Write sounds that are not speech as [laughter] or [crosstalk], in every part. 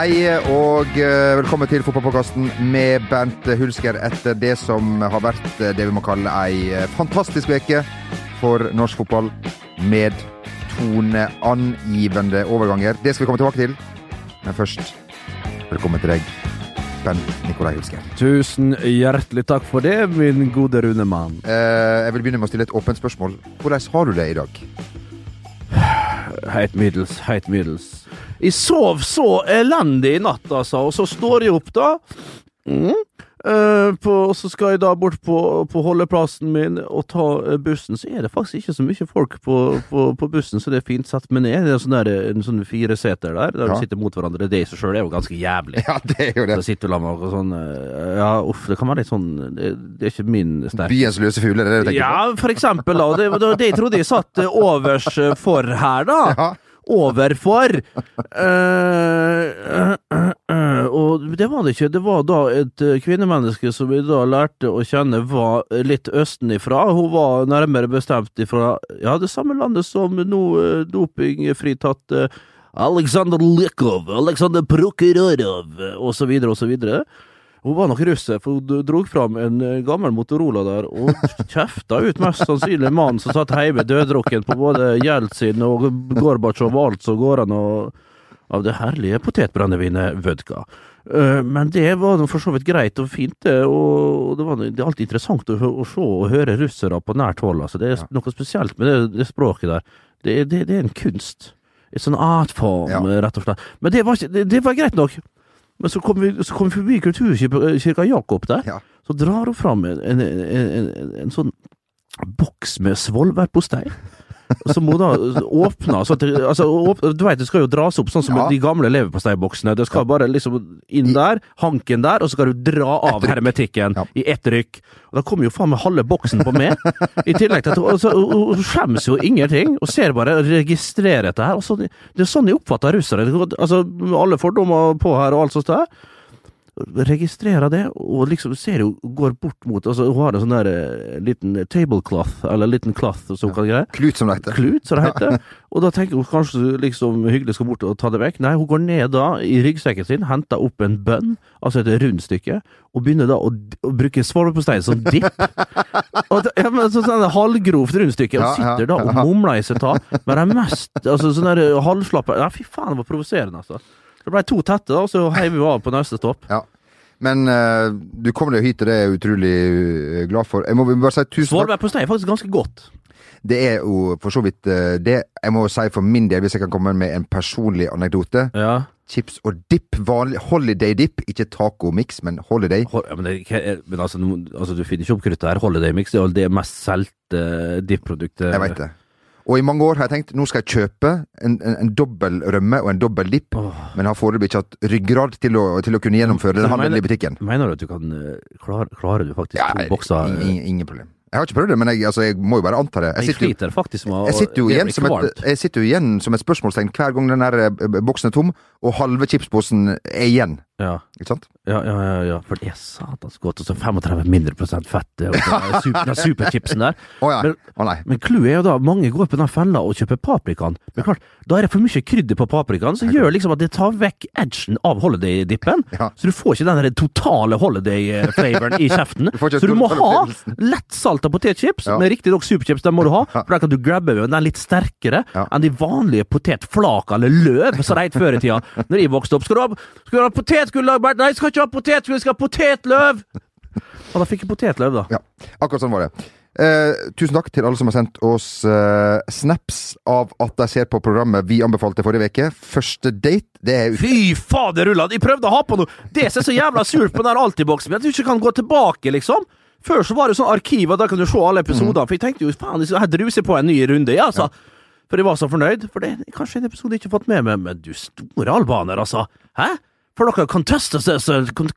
Hei og eh, velkommen til fotballpodkasten med Bernt Hulsker etter det som har vært eh, det vi må kalle ei eh, fantastisk uke for norsk fotball med toneangivende overganger. Det skal vi komme tilbake til, men først velkommen til deg, Bernt Nikolai Hulsker. Tusen hjertelig takk for det, min gode Rune Mann. Jeg vil begynne med å stille et åpent spørsmål. Hvordan har du det i dag? Heit middels, heit middels. Jeg sov så elendig i natt, altså, og så står jeg opp, da. Mm. Eh, på, og så skal jeg da bort på, på holdeplassen min og ta eh, bussen. Så er det faktisk ikke så mye folk på, på, på bussen, så det er fint satt meg ned. Det er sånn der, en sånn fire seter der, der Ja. du sitter mot hverandre. Det i seg sjøl er jo ganske jævlig. Ja, det er jo det. Så sitter du sammen og sånn eh, Ja, uff, det kan være litt sånn Det, det er ikke min sterke Byens løse fugler, er det du tenker Ja, for eksempel, da. Det det, det jeg trodde jeg satt overs for her, da. Ja. Overfor. Uh, uh, uh, eh, og det var det ikke. Det var da et eh, kvinnemenneske som vi da lærte å kjenne var litt østenifra. Hun var nærmere bestemt ifra ja, det samme landet som nå dopingfritatt dopingfritatte Aleksandr Lykov, Aleksandr Prokhorov, og så Hun var nok russer, for hun dro fram en eh, gammel Motorola der og kjefta ut mest sannsynlig mannen som satt hjemme døddrukken på både Jeltsin og Gorbatsjov og alt som går an av det herlige potetbrennevinet vodka. Eh, Men det var for så vidt greit og fint, det. Og det, var, det er alltid interessant å, å se og høre russere på nært hold. Altså. Det er noe spesielt med det, det språket der. Det, det, det er en kunst. En sånn artform, Ja. rett og slett. Men det var, det, det var greit nok. Men så kom vi, så kom vi forbi Kulturkirka Jakob der. Ja. Så drar hun fram en, en, en, en, en sånn boks med svolværpostei. Som må da åpne så det, altså, åp- Du vet, det skal jo dras opp sånn som Ja. de gamle leverposteiboksene. Det skal bare liksom inn der, hanken der, og så skal du dra av hermetikken Ja. i ett rykk. Og da kommer jo faen meg halve boksen på meg. I tillegg til at hun, skjemmes jo ingenting, og ser bare registrerer dette her. Altså, det er sånn jeg oppfatter russere. Altså, alle fordommer på her og alt sånt der registrerer det, og liksom ser hun går bort mot altså Hun har en sånn der eh, liten tablecloth, eller liten cloth, som hun kan greie. Klut, som det heter. Klut, som det heter. [laughs] Og da tenker hun kanskje liksom hyggelig skal bort og ta det vekk. Nei, hun går ned da i ryggsekken sin, henter opp en bønn, altså et rundstykke, og begynner da å, å bruke svolvepostei som dipp. [laughs] Og ja, men så, sånn halvgrovt rundstykke, og sitter da og mumler i seg ta. Men det er mest altså sånn der halvslappe Ja, fy faen, det var provoserende, altså. Det ble to tette, da, og så heiv vi av på neste stopp. Ja. Men uh, du kommer deg hit, og det er jeg utrolig eh, glad for. Jeg må bare si tusen takk. Svolværpostei er faktisk ganske godt. Det er jo for så vidt uh, det. Jeg må si for min del, hvis jeg kan komme med en personlig anekdote. Ja. Chips og dip. Vanlig holiday dip. Ikke taco-mix, men holiday. Hol- ja, men, det, men altså, altså, du finner ikke opp kruttet her. Holiday Mix det er jo det mest solgte dip-produktet. Jeg veit det. Og i mange år har jeg tenkt nå skal jeg kjøpe en, en, en dobbel rømme og en dobbel dipp, oh. men har foreløpig ikke hatt ryggrad til å, til å kunne gjennomføre den handelen i butikken. Mener du at du kan eh, klare, Klarer du faktisk Ja, to bokser? ing- ing- ingen problem. Jeg har ikke prøvd det, men jeg, altså, jeg må jo bare anta det. Jeg, sitter jo, jeg sitter jo igjen som et, jeg sitter jo igjen som et spørsmålstegn hver gang den eh, boksen er tom, og halve chipsposen er igjen. Ja, Ikke sant? ja, ja, ja, ja, for det er satans godt. Og så 35 mindre prosent fett. den super, superchipsen der. [laughs] Å ja. Men- nei. Men clouet er jo da mange går på den fella og kjøper paprikaen. Men klart, da er det for mye krydder på paprikaen, som gjør liksom at det tar vekk edgen av holiday-dippen. Så du får ikke den totale holiday-flavoren i kjeften. [laughs] Du Så du må ha lettsalta potetchips, Ja. men riktignok superchips, den må du ha. For den kan du grabbe ved, den er litt sterkere enn de vanlige potetflaka eller løv som det het før i tida. Når jeg vokste opp. Skal du ha, skal du ha potetgullag, Bernt? Nei, jeg skal ikke ha potetgull, jeg skal ha potetløv! Og da fikk jeg potetløv, da. Ja, akkurat sånn var det. Eh, tusen takk til alle som har sendt oss eh, snaps av at de ser på programmet vi anbefalte forrige uke. Første date, det er ut... Fy fader, Rulland! Jeg prøvde å ha på noe Det som er så jævla surt på den Altiboksen, at du ikke kan gå tilbake, liksom. Før så var det sånn arkiv, og da kan du se alle episodene. For jeg tenkte jo faen, jeg druser på en ny runde, ja, altså. For jeg var så fornøyd. For det er kanskje en episode jeg ikke har fått med meg, men du store albaner, altså. Hæ? For dere contestants Hva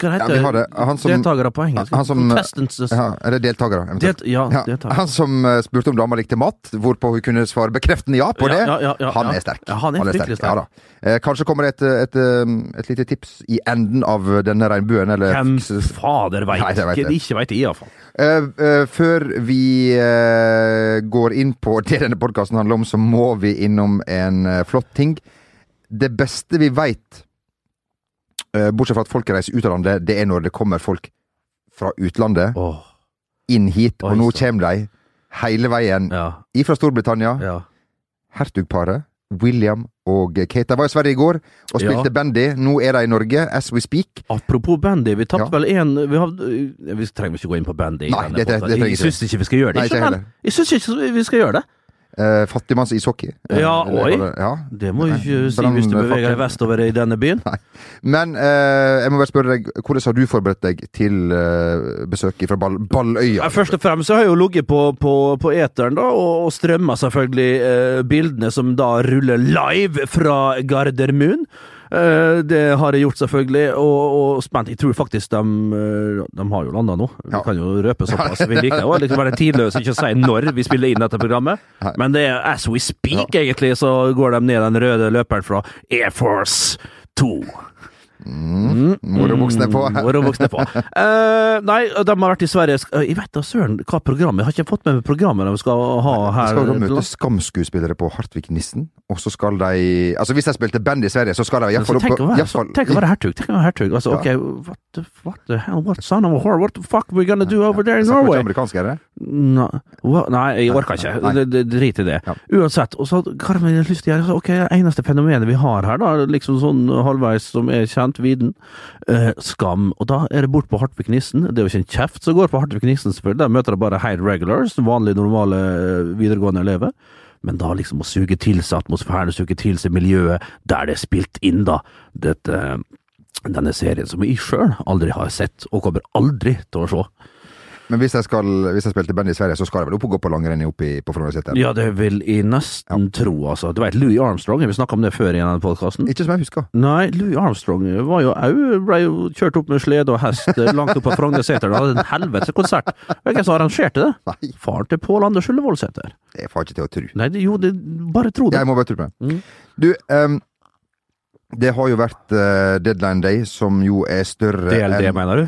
Ja, heter har det. Han som, Deltakere på engelsk. han som- Contestants ja, er det deltakere? eventuelt? Delt, Ja, Ja, deltakere. han som eh, spurte om dama likte mat, hvorpå hun kunne svare bekreftende ja på Ja, det. ja, ja, ja, han er sterk. Ja, han er fryktelig sterk. Ja, da. Eh, kanskje kommer det et, et, et, et lite tips i enden av denne regnbuen, eller Hvem fader veit? Nei, vet det. Ikke veit jeg, iallfall. Uh, uh, før vi uh, går inn på [laughs] det denne podkasten handler om, så må vi innom en eh, flott ting. Det beste vi veit eh, bortsett fra at folk reiser ut av landet, det er når det kommer folk fra utlandet oh. inn hit, og nå kommer de hele veien ja, ifra Storbritannia. ja. Hertugparet, William og Kate. De var i Sverige i går og spilte Ja. bandy. Nå er de i Norge, as we speak. Apropos bandy, vi tapte Ja. vel én vi, vi trenger ikke gå inn på bandy. Nei, det- det- det jeg syns ikke vi skal gjøre det. Nei, ikke sant? Jeg syns ikke vi skal gjøre det. Eh, Fattigmanns ishockey. Eh, Ja, oi. Ja. Det må du ikke si hvis du beveger deg vestover i denne byen. Men eh, jeg må bare spørre deg, hvordan har du forberedt deg til eh, besøket fra Ball Balløya? Først og fremst så har jeg jo ligget på, på, på eteren da, og, og strømma selvfølgelig eh, bildene som da ruller live fra Gardermoen. Eh, det har jeg gjort, selvfølgelig, og, og spent. Jeg tror faktisk de, eh, de har jo landa nå. Vi Ja. kan jo røpe såpass. [laughs] Vi liker jo liksom være tidløse, ikke si når vi spiller inn dette programmet. Men det er as we speak, egentlig, så går de ned den røde løperen fra Air Force 2. Mm, Morobuksene på. Morobuksene på. Uh, [laughs] nei, de har vært i Sverige Jeg vet da søren hva programmet Jeg har ikke fått med meg programmet de skal ha her. skal møte Skam-skuespillere på Hartvig Nissen, og så skal de Altså, hvis de spilte band i Sverige, så skal de iallfall opp tenk, å være, hertug. Tenk å være hertug. Altså, Ja. ok, what the, what the hell, what son of a whore, what the fuck we gonna do over there in Snakker ikke Norway? amerikansk, er det? Nei, well, nei, jeg orker ikke. Drit i det. Ja. Uansett. Og så hva har vi lyst til å gjøre? Ok, eneste fenomenet vi har her, da, liksom sånn halvveis som er kjent, viden, eh, skam. Og da er det bort på Hartvig Nissen. Det er jo ikke en kjeft som går på Hartvig Nissen, selvfølgelig. Der møter de bare helt regulars, vanlige, normale eh, videregående elever. Men da liksom å suge til seg atmosfæren, suge til seg miljøet der det er spilt inn, da. Dette, denne serien som jeg sjøl aldri har sett, og kommer aldri til å se. Men hvis jeg, skal, hvis jeg spilte band i Sverige, så skal jeg vel opp og gå på langrenn på Frognerseteren? Ja, det vil jeg nesten tro, altså. Du veit Louis Armstrong, vi snakka om det før i denne podkasten. Ikke som jeg husker. Nei, Louis Armstrong var jo au, ble jo kjørt opp med slede og hest eh, langt opp på Frognerseteren. Hadde en helvetes konsert. Hvem som arrangerte det? Nei, Faren til Pål Anders Ullevålsæter. det får jeg ikke til å tro. Nei, det, jo, det, bare tro det. Jeg må bare tro på det. Mm. Du, um, det har jo vært uh, deadline day, som jo er større DLD, enn mener du?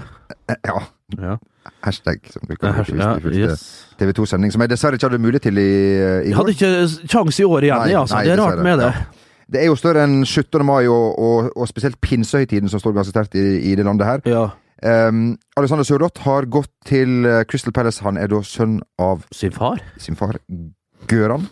Ja. Ja. Hashtag, som vi kan bruke ja yes. TV 2-sending, som jeg dessverre ikke hadde mulighet til i, i Jeg hadde ikke kjangs i år igjen, Nei, altså. nei, det er rart med det. Ja. Det er jo større enn 17. mai, og, og, og spesielt pinsehøytiden, som står ganske sterkt i, i det landet her. Ja. Um, Alexander Sørloth har gått til eh, Crystal Palace. Han er da sønn av Sin far? sin far Gøran.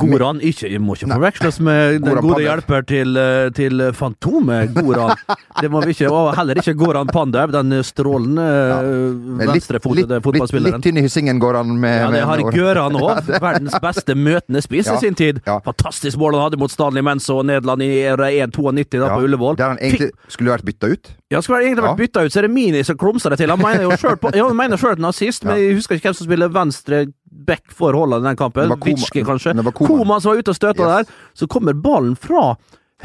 Goran ikke, må ikke forveksles med den Goran gode hjelper til, eh, til Fantomet Goran. Det må vi ikke, og heller ikke Goran Pandev, den strålende Ja. Litt, litt, venstrefotede fotballspilleren. litt tynn i hyssingen går han med. Ja, det har Gøran [laughs] òg. Verdens beste møtende spiss Ja, i sin tid. ja. Fantastisk mål han hadde mot Stanley Menzo og Nederland i 1-92 da på Ullevål. Der han egentlig skulle vært bytta ut. Ja, skulle egentlig vært bytta ut, så er det Mini som klumser det til. Han mener jo sjøl at han er nazist, men jeg husker ikke hvem som spiller venstre back for Haaland i den kampen. Witschke, kanskje. Koman. Som var ute og støta Yes. der. Så kommer ballen fra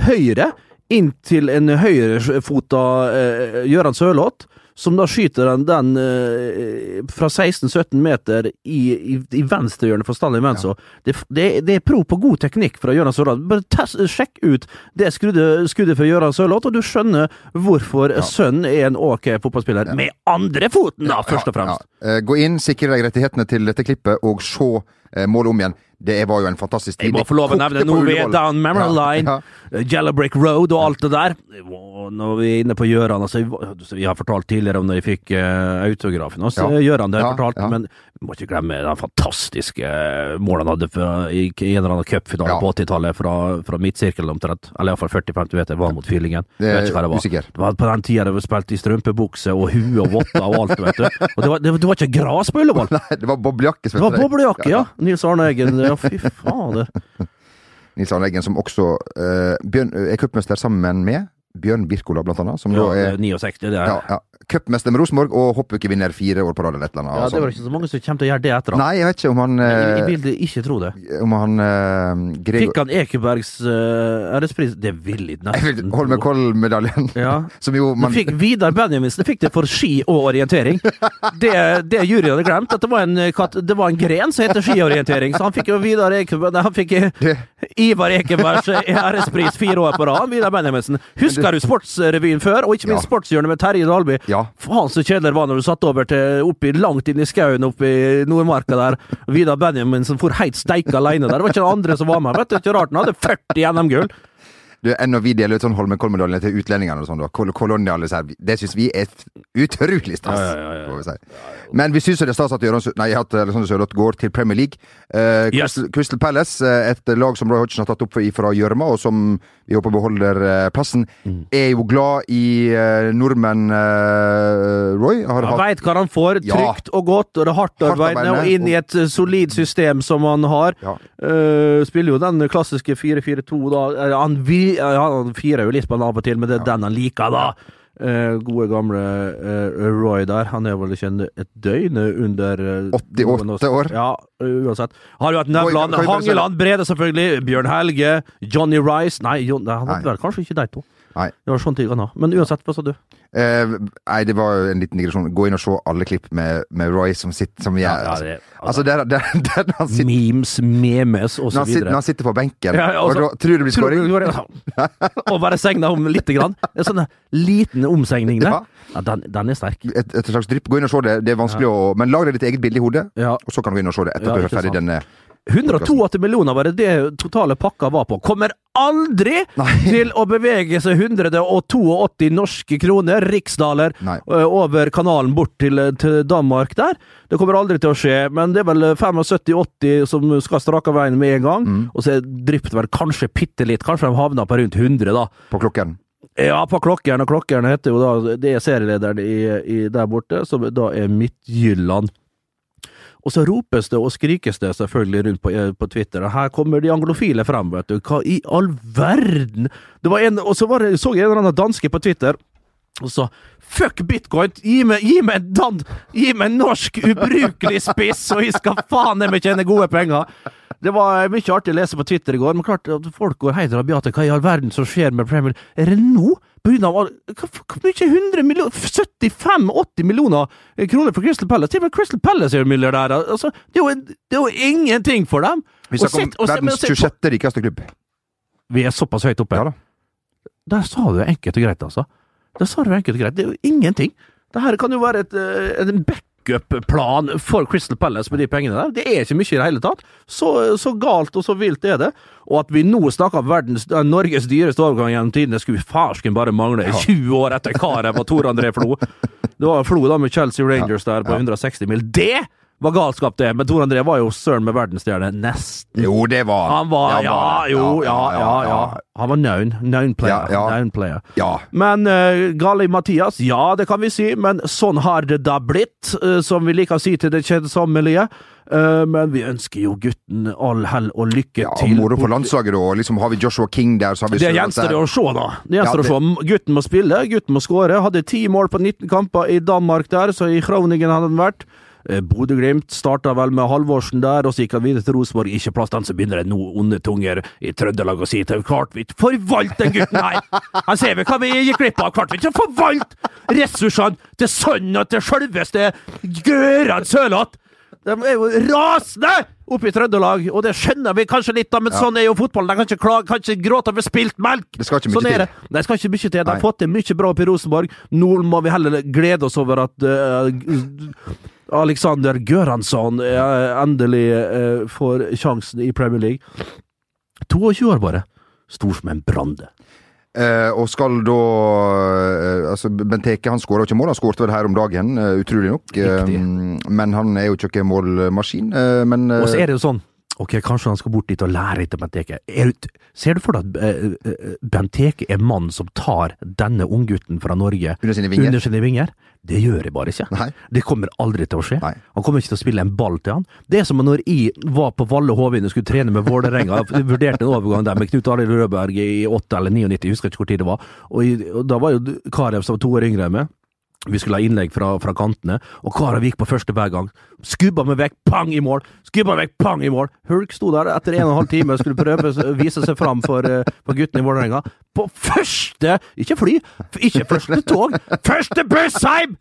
høyre inn til en høyrefota eh, Gøran Sørloth. Som da skyter den, den eh, fra 16-17 meter i, i, i venstrehjørnet for Stanley Menzo. Det, det, det er pro på god teknikk fra Gøran Sørloth. Bare test, sjekk ut det skuddet, skuddet fra Gøran Sørloth, og du skjønner hvorfor sønnen er en ok fotballspiller. Med andre foten, da, først og fremst! Ja, ja. Eh, Gå inn, sikre deg rettighetene til dette klippet, og se målet om igjen. Det var jo en fantastisk tid. Jeg må få lov å nevne down memory line, ja. Yellowbrick Yellow Brick Road og alt det der. Når vi er inne på Gjøran altså, Vi har fortalt tidligere om da vi fikk uh, autografen hans. Ja. Gjøran, det har jeg Ja, fortalt, ja. men vi må ikke glemme den fantastiske målene målet han hadde fra, i, en eller annen cupfinale på 80-tallet, fra, fra midtsirkelen omtrent. Eller iallfall 40-50 meter, var mot Fylingen. Det Jeg vet ikke hva det var. usikker. Det var på den tida det var spilt i strømpebukse og hue og votter og alt, vet du. Og det var, det, det var ikke gras på Ullevål! [laughs] Nei, det var boblejakke. Det var boblejakke, ja! Nils Arne Eggen. Ja, fy fader. Nils Arne Eggen, som også eh, Bjørn, er cupmester sammen med Bjørn Birkola, blant annet. Som Ja, da er 69, det er ja, ja, cupmester med Rosenborg og hoppukevinner fire år på rad eller et eller annet. Ja, det var sånn. ikke så mange som kommer til å gjøre det etter han. Nei, jeg vet ikke om han Jeg, jeg eh, vil ikke tro det. Om han uh, Gregor Fikk han Ekebergs uh, ærespris? Det vil jeg vil- nesten Holmenkollmedaljen, [laughs] Ja. [laughs] som jo man fikk Vidar Benjaminsen fikk det for ski og orientering. Det, det juryen hadde glemt, at det var, en, det var en gren som heter skiorientering. Så han fikk jo Vidar Ekeberg nei, Han fikk eh, det, Ivar Ekebergs ærespris fire år på rad. Vidar Benjaminsen. Husker du Sportsrevyen før, og ikke minst Ja. Sportshjørnet med Terje Dalby? Ja. Faen så kjedelig det var når du satt over til oppi, langt inn i skauen oppe i Nordmarka der. Vidar Benjamin som for heit steik alene der. Det var ikke den andre som var med. Vet du, ikke rart han hadde 40 NM-gull. Du, Når vi deler ut sånn Holmenkollmedalje til utlendingene og sånn, kol det syns vi er utrolig stas. Ja, ja, ja, si. Men vi syns det er stas at Jørgen, nei, at Alexander Sørloth går til Premier League. Eh, Yes. Crystal, Crystal Palace, eh, et lag som Roy Hodgson har tatt opp fra gjørma, og som vi håper beholder eh, plassen, Mm. er jo glad i eh, nordmenn, eh, Roy. Har Han veit hva han får, trygt og godt, og det er hardtarbeidende, Hardtarbeidende, og inn i et eh, solid system som han har. Eh, spiller jo den klassiske 4-4-2, da. Eh, Han, vi, eh, han firer jo litt på den av og til, men det er den han liker, da. Eh, gode, gamle eh, Roy der. Han er vel ikke en, et døgn under eh, 88 år. Ja, uansett. Har jo hatt Nevland, Hangeland, Brede selvfølgelig, Bjørn Helge, Johnny Rice Nei, Jon, nei han hadde kanskje ikke de to. Nei. Det var sånn ting han. Men uansett, hva sa du? Eh, nei, det var jo en liten digresjon. Gå inn og se alle klipp med, med Roy som sitter som jeg, altså, det, altså, der, der, [laughs] der han sitter, Memes, memes og når når han sitter på benken, Ja, ja, og altså, da tror det blir skåring? Og bare segna om lite grann. En sånn liten omsegning der. Ja. Ja, den, den er sterk. Et, et slags drypp. Gå inn og se det. Det er vanskelig å Men lag deg ditt eget bilde i hodet, Ja. og så kan du gå inn og se det etter Ja, du er ferdig denne 182 millioner var det det totale pakka var på. Kommer aldri Nei. [laughs] til å bevege seg 182 norske kroner, riksdaler, Nei. over kanalen bort til, til Danmark der. Det kommer aldri til å skje, men det er vel 75-80 som skal strake veien med en gang. Mm. Og så er det vel kanskje bitte litt. Kanskje de havner på rundt 100, da. på klokken. Ja, på Klokkeren, og Klokkeren heter jo da Det er serielederen i, i der borte, som da er Midtjylland. Og så ropes det og skrikes det selvfølgelig rundt på, eh, på Twitter. og Her kommer de anglofile frem, vet du. Hva i all verden? Det var en, og så var det, så jeg en eller annen danske på Twitter. Og så Fuck bitcoin! Gi meg, gi meg dan, gi meg norsk ubrukelig spiss, og jeg skal faen meg tjene gode penger! Det var mye artig å lese på Twitter i går, men klart folk går helt rabiate. Hva i all verden som skjer med Premier? Er det nå? Hva, hvor mye? 100 millioner? 75-80 millioner kroner for Crystal Palace? Til og med Crystal Palace er jo milliardærer! Altså, det, er jo, ingenting for dem! Vi snakker om verdens se 26. rikeste klubb. Vi er såpass høyt oppe. Ja da. Der sa du enkelt og greit, altså. Der sa du enkelt og greit. Det er jo ingenting. Det her kan jo være et, et, en backup-plan for Crystal Palace med de pengene der. Det er ikke mye i det hele tatt. Så, så galt og så vilt er det. Og at vi nå snakker om verdens, eh, Norges dyreste overgang gjennom tidene, skulle farsken bare mangle. 20 år etter karet og Tor André Flo. Det var Flo da med Chelsea Rangers der på 160 mil. Det var galskap, det! Men Tor André var jo søren med verdensstjerne. Nesten. Jo, det var Han var, det. ja, jo, ja, ja, ja. Han var known. Known player. Ja, ja. Known player. Ja. Men uh, Gali Mathias, ja, det kan vi si, men sånn har det da blitt, uh, som vi liker å si til det kjedsommelige. Eh, men vi ønsker jo gutten all hell og lykke ja til. moro for landslaget, da. Liksom, har vi Joshua King der, så har vi Det gjenstår å se, da. Det gjenstår Ja, å se. Gutten må spille, gutten må skåre. Hadde ti mål på 19 kamper i Danmark der, så i Kroningen hadde han vært. Eh, Bodø-Glimt starta vel med Halvorsen der, og så gikk han videre til Rosenborg. Ikke plass han, så begynner det nå onde tunger i Trøndelag å si til klart forvalt den gutten her! Han ser vi hva vi gikk glipp av, klart vi forvalt ressursene til sønnen til sjølveste Gøran Sørloth! De er jo rasende oppe i Trøndelag, og det skjønner vi kanskje litt, da, men sånn er jo fotballen. De kan ikke, klage, kan ikke gråte over spilt melk! Det skal ikke mye sånn til. det. Det skal ikke mye til. De har fått til mye bra oppe i Rosenborg. Nå må vi heller glede oss over at uh, Alexander Göransson eh, endelig uh, får sjansen i Premier League. 22 år bare. Stor som en brande. Eh, og skal da eh, Altså, Benteke han skåra ikke mål, han skårte vel her om dagen, eh, utrolig nok. Eh, men han er jo ikke en målmaskin. eh, men eh, Og så er det jo sånn Ok, kanskje han skal bort dit og lære om Benteke. Er Ser du for deg at Benteke er mannen som tar denne unggutten fra Norge under sine vinger. under sine vinger? Det gjør jeg bare ikke. Nei. Det kommer aldri til å skje. Nei. Han kommer ikke til å spille en ball til han. Det er som når jeg var på Valle Hovin og skulle trene med Vålerenga. [laughs] Vurderte en overgang der med Knut Arild Rødberg i 8 eller 99, jeg husker ikke hvor tid det var. Og, og da var jo Karev som var to år yngre enn meg. Vi skulle ha innlegg fra, fra kantene, og Karev gikk på første hver gang. Skubba meg vekk, pang i mål! Skubba meg vekk, pang i mål! Hulk sto der etter en og en halv time og skulle prøve å vise seg fram for, eh, for guttene i Vålerenga. På første Ikke fly, ikke første tog! Første buss hjem!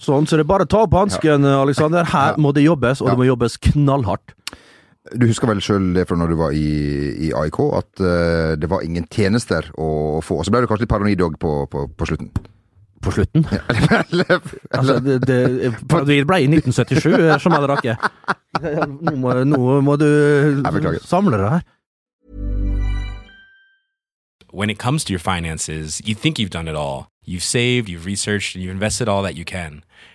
Sånn, så det er bare å ta opp hansken, Aleksander. Her må det jobbes, og det må jobbes knallhardt. Du husker vel sjøl det fra når du var i, i AIK, at uh, det var ingen tjenester å få. Så ble du kanskje litt paranoid òg på, på, på slutten. På slutten. [laughs] eller, Altså, det, det, det ble i 1977, som alle rakke. Nå må, nå må du samle deg her. when it comes to your finances, you think you've done it all. You've saved, you've researched, and you've invested all that you can.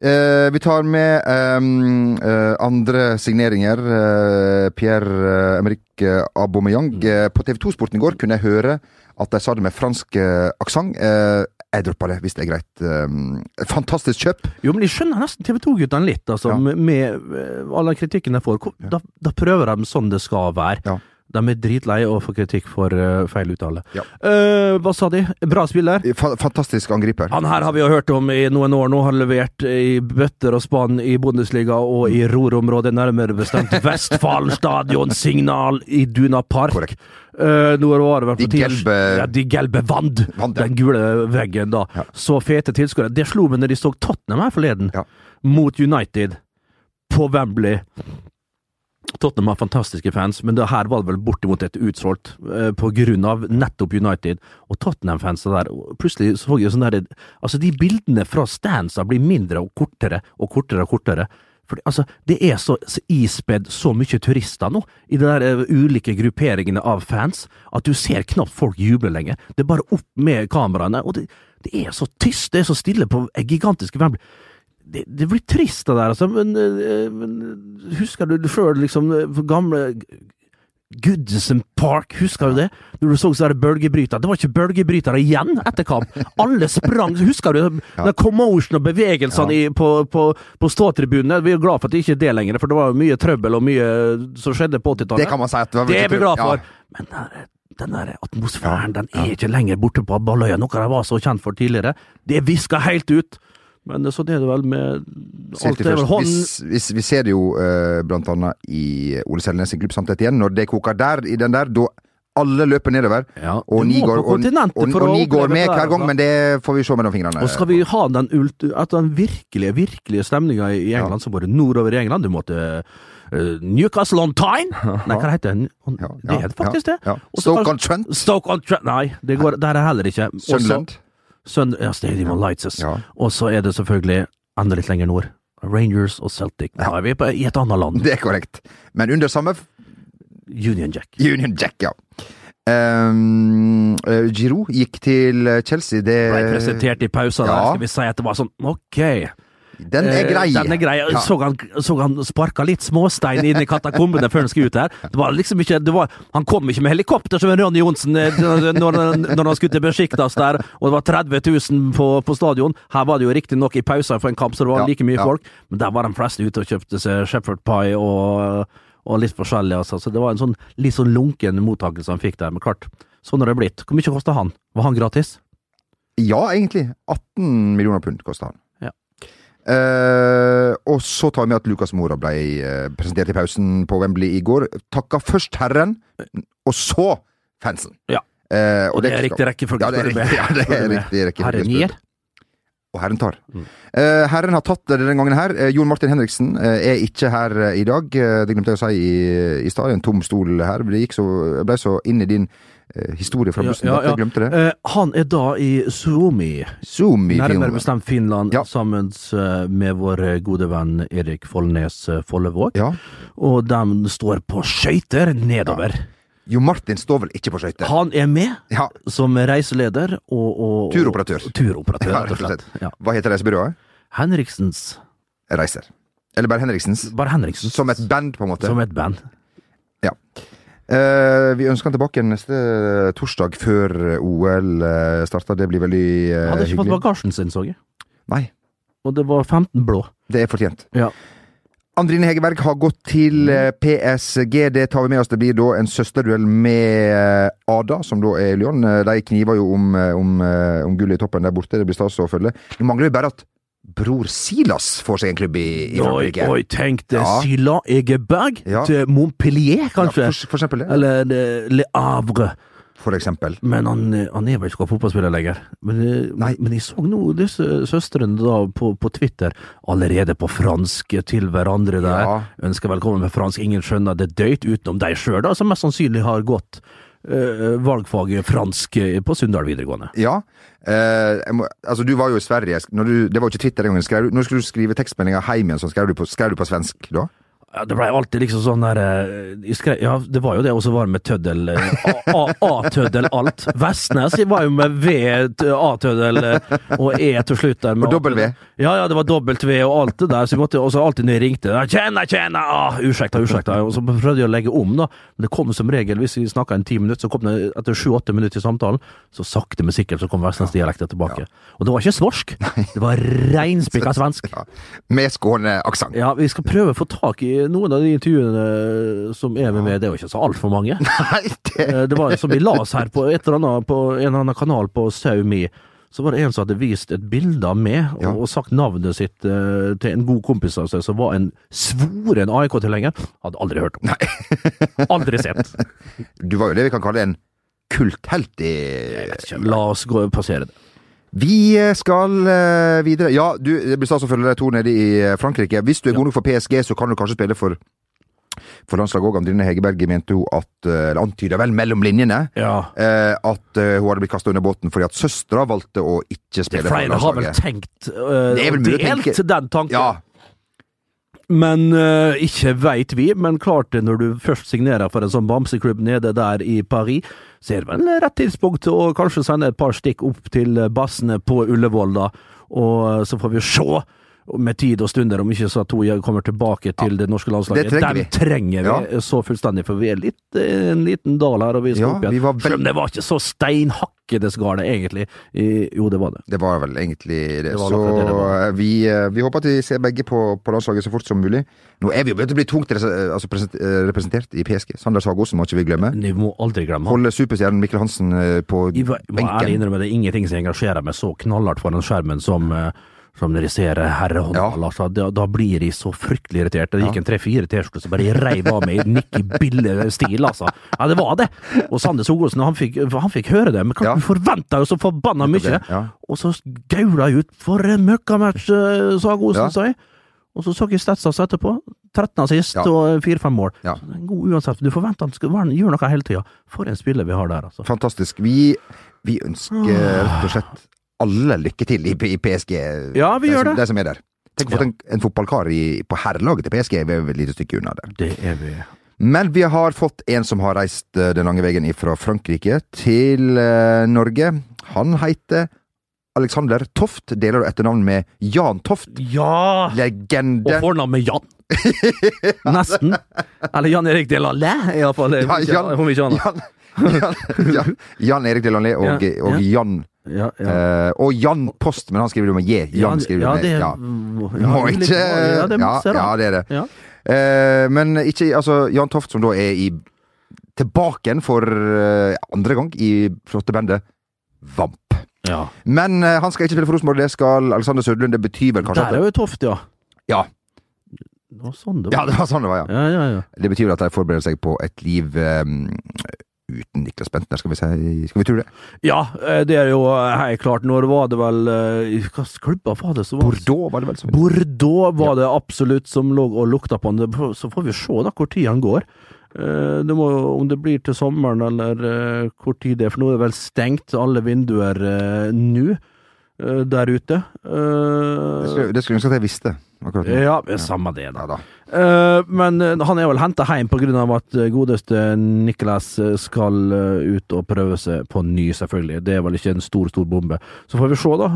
Eh, vi tar med eh, andre signeringer. Eh, Pierre-Emerick Aubameyang. Eh, på TV 2-sporten i går kunne jeg høre at de sa det med fransk eh, aksent. Eh, jeg droppa det, hvis det er greit. Fantastisk kjøp. Jo, men jeg skjønner nesten TV 2-guttene litt, altså, Ja. med, med eh, all den kritikken de får. Da, da prøver de sånn det skal være. Ja. De er dritlei å få kritikk for uh, feil uttale. Ja. Uh, hva sa de? Bra spiller? Fa fantastisk angriper. Han her har vi jo hørt om i noen år nå. Han har levert i bøtter og spann i Bundesliga og i Ror-området, nærmere bestemt [laughs] Vestfalen stadion, Signal i Duna Park. Korrekt. Uh, De gelbe- ja, De gelbe vand. Vand, ja. Den gule veggen, da. Ja. Så fete tilskuere. Det slo meg når de så Tottenham her forleden, mot United, på Wembley. Tottenham har fantastiske fans, men det her var det vel bortimot et utsolgt eh, på grunn av nettopp United. Og Tottenham-fansa der, plutselig så jeg sånn der Altså, de bildene fra stansa blir mindre og kortere og kortere og kortere. For altså, det er så, så ispedd så mye turister nå, i de der eh, ulike grupperingene av fans, at du ser knapt folk juble lenger. Det er bare opp med kameraene, og det, det er så tyst, det er så stille på gigantiske Wembley det, det blir trist det der, altså, men, eh, men husker du sjøl liksom eh, gamle Goodison Park, husker du det? Når du så sånne bølgebrytere. Det var ikke bølgebrytere igjen etter kamp! Alle sprang! Husker du den commotion og bevegelsene i, på, på, på ståtribunene? Vi er glad for at det ikke er det lenger, for det var mye trøbbel og mye som skjedde på 80-tallet. Det kan man si. at Det er vi glad for! Ja. Men den der, den der atmosfæren, den er ikke lenger borte på Balløya, noe de var så kjent for tidligere. Det viska helt ut! Men sånn er det vel med alt. Det Vi, vi, vi ser det jo uh, blant annet i Ole Selnes sin klubb igjen. Når det koker der, i den der, da alle løper nedover. Ja, og ni går, og, og, og ni går med der, hver gang, altså. men det får vi se mellom fingrene. Og skal vi ha den, ult, at den virkelige, virkelige stemninga i England, så må det nordover i England. Du måtte uh, Newcastle on Tyne! Nei, hva heter den? Ja, Det ja, er faktisk ja, det. ja. Stoke on Trent. Stoke on Trent Nei, det går, der er heller ikke. Sunderland. Sun, ja, Stadium of Lights. Ja. Og så er det selvfølgelig enda litt lenger nord. Rangers og Celtic. Da er vi på, i et annet land. Det er korrekt. Men under samme Union Jack. Union Jack, ja. Um, Giroud gikk til Chelsea. Det Ble presentert i pausa der, Ja. skal vi si at det var sånn ok. Den er Eh, grei. Den er grei. Ja. Så, han, så han sparka litt småstein inn i katakombene før han skulle ut her. Det var liksom ikke, det var, han kom ikke med helikopter som Ronny Johnsen eh, når, når han skulle til Besjiktas der, og det var 30 000 på, på stadion. Her var det jo riktignok i pausa for en kamp, så det var Ja, like mye ja. folk, men der var de fleste ute og kjøpte seg Shepherd Pie og, og litt forskjellig, altså. Så det var en sånn litt sånn lunken mottakelse han fikk der. Men klart, sånn har det blitt. Hvor mye kosta han? Var han gratis? Ja, egentlig. 18 millioner pund kosta han. Eh, og så tar vi med at Lucas Mora ble uh, presentert i pausen på Wembley i går. Takka først herren, og så fansen. Ja. Uh, Og det er riktig rekkefølge, Ja, det er riktig, ja, det er riktig rekkefølge. Herren gir. Og herren tar. Mm. Herren har tatt det denne gangen her. Jon Martin Henriksen er ikke her i dag. Det glemte jeg å si i, i stad. En tom stol her. Det gikk så, jeg ble så inn i din historie fra bussen ja, ja, ja. jeg glemte det. Eh, han er da i Suomi, Suomi nærmere bestemt Finland, sammen eh, med vår gode venn Erik Follnes eh, Follevåg. Og de står på skøyter nedover. Jo Martin står vel ikke på skøyter? Han er med som reiseleder og, og Turoperatør. Turoperatør, [laughs] rett og slett. Hva heter reisebyrået? Henriksens Reiser. Eller bare Henriksens? Bare Henriksens. Som et band, på en måte? Som et band. Eh, vi ønsker han tilbake neste torsdag før OL uh, starter. Det blir veldig eh, Hadde ikke fått hyggelig. bagasjen sin, så jeg. Nei, Og det var 15 blå. det er fortjent. Ja. Andrine Hegerberg har gått til eh, PSG. Det tar vi med oss. Det blir da en søsterduell med eh, Ada, som da er Lyon. Eh, De kniver jo om, eh, om, eh, om gullet i toppen der borte. Det blir stas å følge. Det mangler jo bare at bror Silas får seg en klubb i, i Oi, Frankrike. oi, tenk det. Ja. Sila Egeberg Ja. til Montpellier, Ja, kanskje. for, for eksempel ja. Eller det- Le Havre. For eksempel. Men han, han er vel ikke fotballspiller lenger. Men, eh, men jeg så nå disse søstrene da på, på Twitter, allerede på fransk til hverandre der. Ja. Ønsker velkommen med fransk. Ingen skjønner det døyt utenom deg sjøl, som mest sannsynlig har gått eh, valgfaget fransk eh, på Sunndal videregående. Ja. Eh, må, altså, du var jo i Sverige. Du, det var jo ikke Twitter engang. Skrev du- Når skulle du skrive tekstmeldinger hjem igjen, så skrev du på, skrev du på svensk da? Ja, det blei alltid liksom sånn der eh, skrev, Ja, det var jo det, og så var det med tøddel. eh, A-tøddel alt. Vestnes var jo med V, A-tøddel eh, og E til slutt der. med Og W. Ja, ja, det var dobbelt V og alt det der. Så vi måtte, og så alltid når jeg ringte «Ja, Tjena, tjena! Ah, ursäkta, ursäkta. Og så prøvde jeg å legge om, da. Men det kom som regel, hvis vi snakka en ti minutter, så kom det etter sju-åtte minutter i samtalen, så sakte, men sikkert så kom vestlandsdialekten tilbake. Og det var ikke svorsk, det var reinspikka svensk. Ja. Med skåneaksent. Ja, vi skal prøve å få tak i noen av de intervjuene som er med meg. Det er jo ikke så altfor mange. [laughs] Nei, det Eh, Det var som vi las her på, annet, på en eller annen kanal på SauMe. Så var det en som hadde vist et bilde av meg, og, Ja. og sagt navnet sitt uh, til en god kompis av seg, som var en svoren AIK-tilhenger. Hadde aldri hørt om. [laughs] Aldri sett. Du var jo det vi kan kalle en kulthelt i La oss gå passere det. Vi skal eh, videre. Ja, du, det blir stas å følge deg to nede i eh, Frankrike. Hvis du er god nok for PSG, så kan du kanskje spille for for landslaget òg. Andrine Hegerberg mente hun at, eh, eller antyda vel mellom linjene, Ja. eh, at eh, hun hadde blitt kasta under båten fordi at søstera valgte å ikke spille for landslaget. flere har vel tenkt uh, Det er vel delt tenke- den tanken. Ja, Men eh, ikke veit vi. Men klart det, når du først signerer for en sånn bamseklubb nede der i Paris, så er det vel rett tidspunkt å kanskje sende et par stikk opp til bassene på Ullevål, da. Og så får vi se med tid og stunder, om ikke så at hun kommer tilbake til det norske landslaget. det trenger vi. Den trenger vi så fullstendig, for vi er litt, eh, en liten dal her, og vi skal Ja, opp igjen. vi var vel- Selv om det var ikke så steinhakkedes gale, egentlig. I, jo, det var det. det var vel egentlig det. Det så det det eh, vi, eh, vi håper at vi ser begge på, på landslaget så fort som mulig. Nå er vi jo begynt å bli tungt altså, representert i PSG. Sander Sagosen må ikke vi glemme. Vi må aldri glemme han. Holde superstjernen Mikkel Hansen på benken. Jeg må ærlig innrømme det er ingenting som engasjerer meg så knallhardt foran skjermen som eh, som jeg ser herrehåndball. Altså, da, da blir de så fryktelig irriterte. Det gikk en tre-fire T-skjorter som bare reiv av meg i Nikki Bille-stil, altså. Ja, det var det! Og Sander Sogosen, han han fikk høre det, men klart, Ja. du forventa jo så forbanna mye! Ja. Og så gaula jeg ut for en møkkamatch, eh, sa Gosen, Ja. sa jeg. Og så så jeg Stetsas etterpå. 13 assist Ja. og 4-5 mål. Ja. God uansett. Du forventer han skal gjøre noe hele tida. For en spiller vi har der, altså. Fantastisk. Vi, vi ønsker rett og slett alle lykke til i, i PSG. Ja, vi de gjør det. De som er der. Tenk å få en, en fotballkar i, på herrelaget til PSG. Vi er et lite stykke unna der. Det er vi. Men vi har fått en som har reist eh, den lange veien fra Frankrike til uh, Norge. Han heter Alexander Toft. Deler du etternavn med Jan Toft. Ja! Legende. Og fornavn med Jan. [laughs] Nesten. Eller Jan Erik Delalé, iallfall. Ja, Jan. Jan, Jan, Jan, Jan Erik Delanlé og, Ja, og ja. Jan Ja, ja. eh, Og Jan Post, men han skriver jo med J. Jan skriver ja, det, med ja, Må ikke Ja, det er ja, ja, det er det. Ja. Eh, men ikke Altså, Jan Toft, som da er i tilbake igjen for uh, andre gang i flotte bandet Vamp. Ja. Men uh, han skal ikke spille for Rosenborg, det skal Alexander Sødlund. Det betyr vel kanskje Der er jo Toft, ja. Ja. Det var sånn det Ja, var. det var sånn det var, ja. Ja, ja, ja. Det betyr vel at de forbereder seg på et liv eh, uten Niklas Bentner, skal vi si. Skal vi tro det? Ja, eh, det er jo eh, helt klart. Når var det vel eh, Hvilke klubber var det som var Bordeaux var det vel som Bordeaux var det absolutt som lå og lukta på han. Så får vi se da hvor tid han går. Det må, om det blir til sommeren eller hvor tid det er, for nå er det vel stengt alle vinduer nå der ute. Det skulle, jeg ønske at jeg visste. Akkurat nå. Ja, samme det, da. Ja da. Eh, men eh, han er vel henta hjem av at eh, godeste Niklas eh, skal ut og prøve seg på ny, selvfølgelig. Det er vel ikke en stor, stor bombe. Så får vi se, da,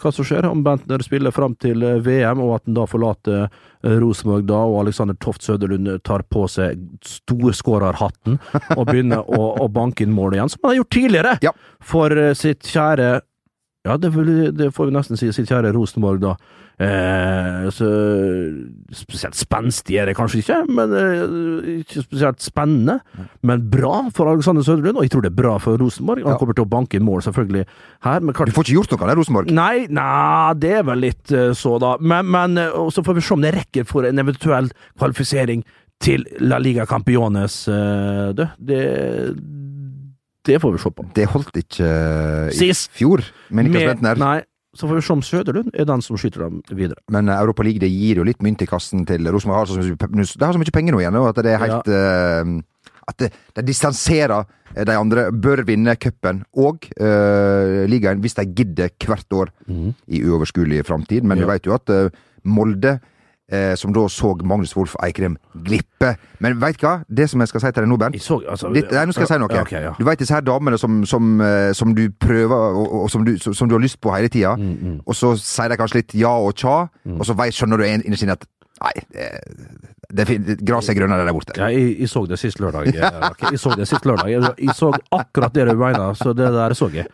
hva som skjer. Om Bentner spiller fram til VM, og at han da forlater Rosenborg da, og Alexander Toft Søderlund tar på seg storskårerhatten og begynner å, å banke inn mål igjen, som han har gjort tidligere Ja. for sitt kjære ja, det, det får vi nesten si. Sitt kjære Rosenborg, da. Eh, så Spesielt spenstig er det kanskje ikke, men eh, ikke spesielt spennende. Men bra for Alexander Søderlund, og jeg tror det er bra for Rosenborg. Han Ja. kommer til å banke inn mål, selvfølgelig, her. Men Du får ikke gjort noe der, Rosenborg. Nei, nei, det er vel litt eh, så, da. Men, men så får vi se om det rekker for en eventuell kvalifisering til La Liga Campiones. du, det Det får vi se på. Det holdt ikke i Sist. fjor men ikke Med-. Nei, så får vi se om Søderlund er den som skyter dem videre. Men eh, Europa League det gir jo litt mynt i kassen til Rosenborg. Har så de har så mye penger nå igjen, at det er helt eh, At det, de distanserer eh, de andre. Bør vinne cupen og uh, ligaen hvis de gidder hvert år i uoverskuelig framtid. Men Ja. vi vet jo at uh, Molde eh, som da så Magnus Wolff Eikrem glippe. Men veit hva? Det som jeg skal si til deg nå, Bernt så, altså, Litt, nei, nå skal jeg si noe. Okay, ja. Du veit disse her damene som, som, eh, som du prøver, og, og som, du, som, du har lyst på hele tida, Mm, og så sier de kanskje litt ja og tja, og så vet, skjønner du innerst inne at nei, det, det, det, gresset er grønnere der borte. Ja, jeg, jeg så det sist lørdag. [laughs] Jeg. Jeg så det sist lørdag. Jeg, jeg så akkurat det du mener, så det der så jeg.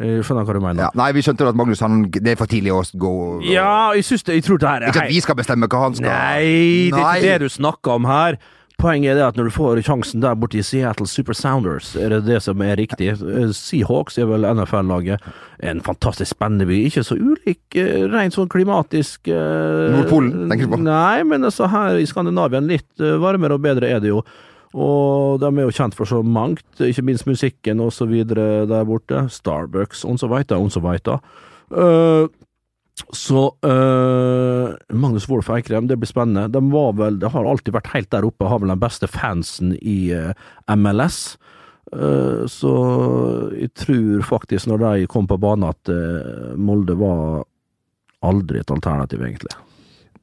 Jeg skjønner hva du mener. Ja, nei, vi skjønte at Magnus han, det er for tidlig å gå Ja, jeg synes det. Jeg tror det her er Ikke at vi skal bestemme hva han skal Nei, det er ikke det du snakker om her. Poenget er det at når du får sjansen der borte i Seattle Super Sounders, er det det som er riktig. Eh, Seahawks er vel NFL-laget. En fantastisk spennende by. Ikke så ulik eh, rent sånn klimatisk eh, Nordpolen, tenker du på? Nei, men altså her i Skandinavia litt varmere og bedre er det jo. Og de er jo kjent for så mangt, ikke minst musikken og så videre der borte. Starbucks, og så veita, og så veita. Uh, så uh, Magnus Wolff Eikrem, det blir spennende. De var vel, det har alltid vært helt der oppe, har vel den beste fansen i uh, MLS. Øh, så jeg tror faktisk, når de kom på banen, at Molde var aldri et alternativ, egentlig.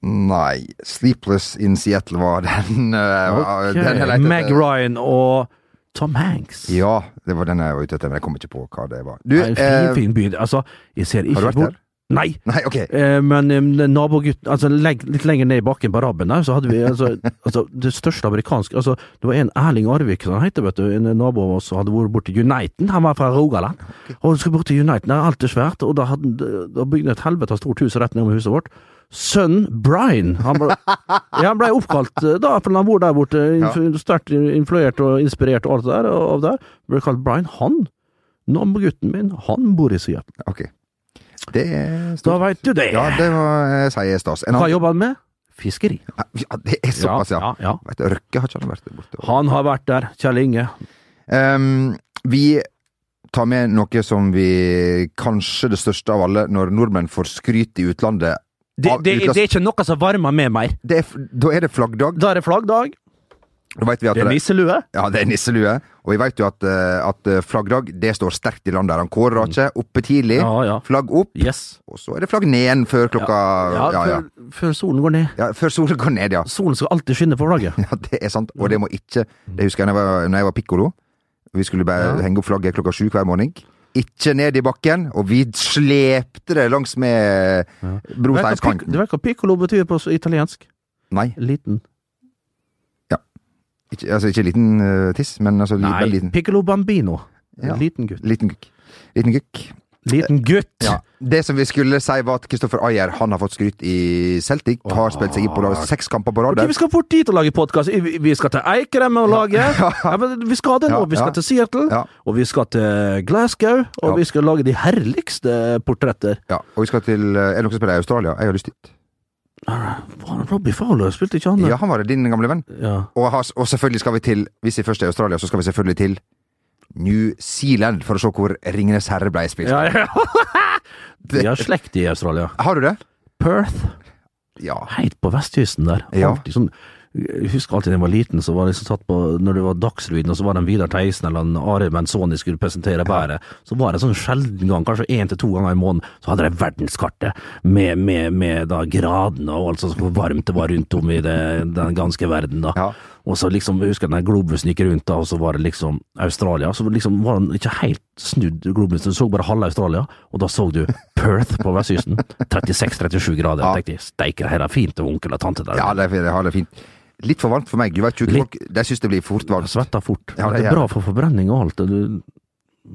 Nei. Sleepless in Seattle var den, [laughs] uh, Ok, den Meg. Ryan og Tom Hanks. Ja, det var den jeg var ute etter, men jeg kom ikke på hva det var. Du, Nei, en fin, eh, fin by. Altså, jeg ser ikke har du vært der? Nei. Nei, okay. Eh, men um, nabogutten altså, legg, Litt lenger ned i bakken på Rabben der, så hadde vi altså, [laughs] altså, det største amerikanske altså, Det var en Erling Arvik som han heter, vet du, en nabo av oss som hadde vært borti Uniten. Han var fra Rogaland. Og han skulle bort til Uniten, det er svært, og da hadde da bygde han et helvetes stort hus rett ned om huset vårt. Sønnen Brian han ble, [laughs] ja, han ble oppkalt eh, da, for han bor der borte, inf sterkt influert og inspirert og alt det der, og der. Ble kalt Brian. Han, nabogutten min, han bor i Seattle. Ok. Det er Da stort. veit du det. Ja, det var, eh, sier stas. Hva jobber han med? Fiskeri. Ja, det er såpass, ja. ja, ja. Vet du, Røkke har ikke han vært der borte? Han har vært der, Kjell Inge. Um, vi tar med noe som vi Kanskje det største av alle, når nordmenn får skryt i utlandet. Det, det, det er ikke noe som varmer med mer. det er, da er det flaggdag. Da er det flaggdag, det er nisselue. Ja, det er nisselue. Og vi vet jo at, eh, at eh, flaggdag det står sterkt i landet. Han kårer ikke. oppe tidlig, Ja, ja. flagg opp, Yes. og så er det flagg ned igjen før klokka Ja, ja, ja. Før, før solen går ned. ja, Før solen går ned, ja. Solen skal alltid skinne på flagget. [laughs] Ja, det er sant. Og det må ikke Det husker jeg når jeg var, når jeg var pikkolo. Vi skulle bare henge opp flagget klokka sju hver morgen. Ikke ned i bakken, og vi slepte det langs med hva brosteinskanten. du vet hva piccolo betyr på italiensk? Nei, Liten. ikke, altså ikke liten uh, tiss, men altså Nei, veldig liten. piccolo bambino. Ja. liten gutt. Liten gukk. Liten gukk. Liten gutt. Ja. Det som vi skulle si, var at Kristoffer Ayer han har fått skryt i Celtic. Har spilt seg inn på lag- seks kamper på rad. Okay, vi skal fort dit og lage podkast. Vi skal til Eikrem og lage. [laughs] Ja, men vi skal det nå. Vi skal ja. til Seattle, Ja. og vi skal til Glasgow, og Ja. vi skal lage de herligste portretter. Ja, og vi skal til eh, Er det noen som spiller i Australia? Jeg har lyst dit. Robbie Fowler, spilte ikke han Ja, det? han var din gamle venn. Ja. Og, og selvfølgelig skal vi til Hvis vi først er i Australia, så skal vi selvfølgelig til New Zealand for å se hvor Ringenes herre ble spilt. Ja, ja. [laughs] Vi har slekt i Australia. Har du det? Perth. Ja. Helt på vestkysten der. Ja. Sånn jeg husker alltid da jeg var liten, så var det liksom satt på Når det var Dagsrevyen, og så var det en Vidar Theisen eller en Are Menzoni skulle presentere været, så var det sånn sjelden gang, kanskje én til to ganger i måneden, så hadde de verdenskartet med, med, med da gradene og alt sånt, hvor varmt det var rundt om i det, den ganske verden, da. Ja. Og så liksom, jeg husker den globusen gikk rundt, da, og så var det liksom Australia. Så liksom var den ikke helt snudd, globusen, du så bare halve Australia, og da så du Perth på vestkysten. 36-37 grader. Ja. Jeg tenkte, steike, her er fint, og onkel og tante der. Ja, det, er, fint. Litt for varmt for meg. Du vet, tjukke folk de syns det blir fort Jeg varmt. svetter fort. Ja, det det, er bra for forbrenning og alt. Du,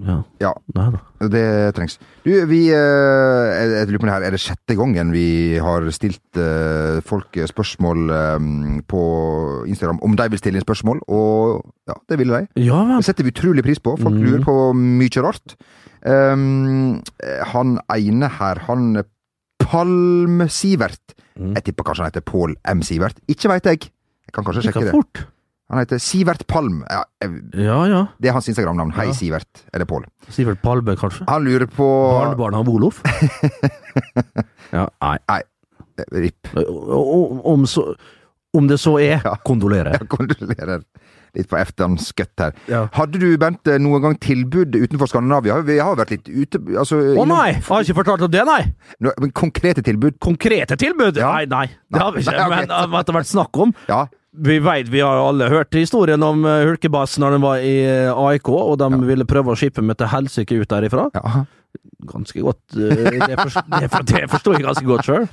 ja. Ja, Nei da. det trengs. Du, vi eh, Jeg lurer på det her, er det sjette gangen vi har stilt eh, folk spørsmål eh, på Instagram om de vil stille inn spørsmål, og ja, det ville de. Ja. Det setter vi utrolig pris på. Folk Mm. lurer på mye rart. Um, han ene her, han Palm-Sivert Mm. Jeg tipper kanskje han heter Pål M. Sivert. Ikke veit jeg. Jeg kan kanskje sjekke det. fort? Han heter Sivert Palm. Ja, jeg- Ja ja. det er hans Instagram-navn. Hei. Sivert. Eller Pål. Sivert Palme, kanskje? Han lurer på Barnebarnet av Olof? [laughs] ja, nei. Nei, RIP. Om, så, om det så er, kondolerer. Ja, kondolerer litt på Eftans skøtt her. Hadde du, Bent, noen gang tilbud utenfor Skandinavia? Vi har vært litt ute altså, Å innom- nei! Har ikke fortalt om det, nei! No- men Konkrete tilbud? Konkrete tilbud? Nei, nei. Det har vi ikke. Nei, okay. Men det har vært snakk om. Ja. Vi vet, vi har alle hørt historien om eh, Hulkebass når den var i eh, AIK, og de ville prøve å skippe meg til helsike ut derifra. ja. Ganske godt. eh, Det, forst, det, for, det forstår jeg ganske godt sjøl.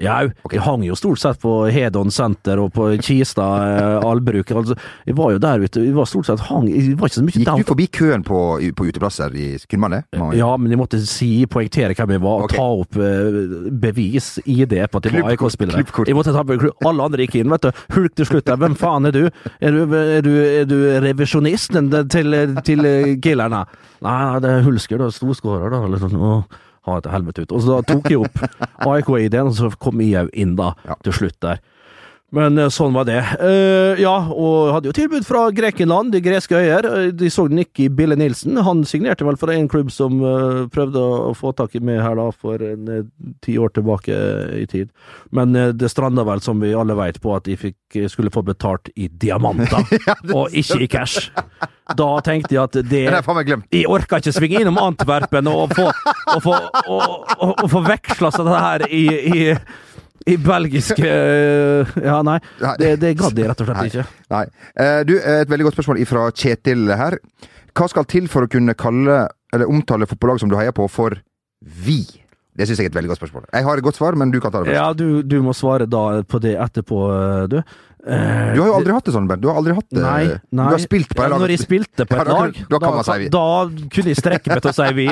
Jau, jeg hang jo stort sett på Hedon senter og på Kista eh, allbruk. Altså, jeg var jo der ute, Jeg var stort sett hang Jeg var ikke så mye Gikk du forbi køen på, på uteplasser i Kunne man det? Ja, men jeg måtte si, poengtere hvem jeg var, og okay. ta opp eh, bevis, ID, på at jeg var AIK-spiller. Jeg måtte ta på Alle andre gikk inn, vet du. Hulk til slutt der. Hvem faen er du? Er du, er du, er du revisjonisten til, til killerne? Nei, det er Hulsker, da. Storskårer, da. Eller sånn. Å, ha det til helvete ut. Og så da tok jeg opp AIK-ID-en, og så kom jeg inn da, Ja. til slutt der. Men eh, sånn var det. Uh, ja, og hadde jo tilbud fra Grekenland, de greske øyer. Eh, De så den ikke i Bille Nilsen. Han signerte vel for en klubb som uh, prøvde å få tak i meg her da for en uh, ti år tilbake i tid. Men det stranda vel, som vi alle veit, på at de fikk, skulle få betalt i diamanter, [laughs] og ikke i cash. Da tenkte jeg at det jeg orka ikke svinge innom Antwerpen og få, og få, og, og, og få veksla seg det her i, i, i belgiske Ja, nei. Nei. Det, det gadd jeg rett og slett Nei. ikke. Nei. Eh, Du, et veldig godt spørsmål fra Kjetil her. Hva skal til for å kunne kalle eller omtale fotballag som du heier på, for vi? Det syns jeg er et veldig godt spørsmål. Jeg har et godt svar, men du kan ta det først. Ja, du, du må svare da på det etterpå, du. Eh, Du har jo aldri hatt det sånn, Bernt. Du har aldri hatt det. Nei, nei. Du har spilt på et Ja, lag. Når jeg spilte på Ja, et lag, ja, lag, da da, si da kunne jeg strekke meg til å si vi.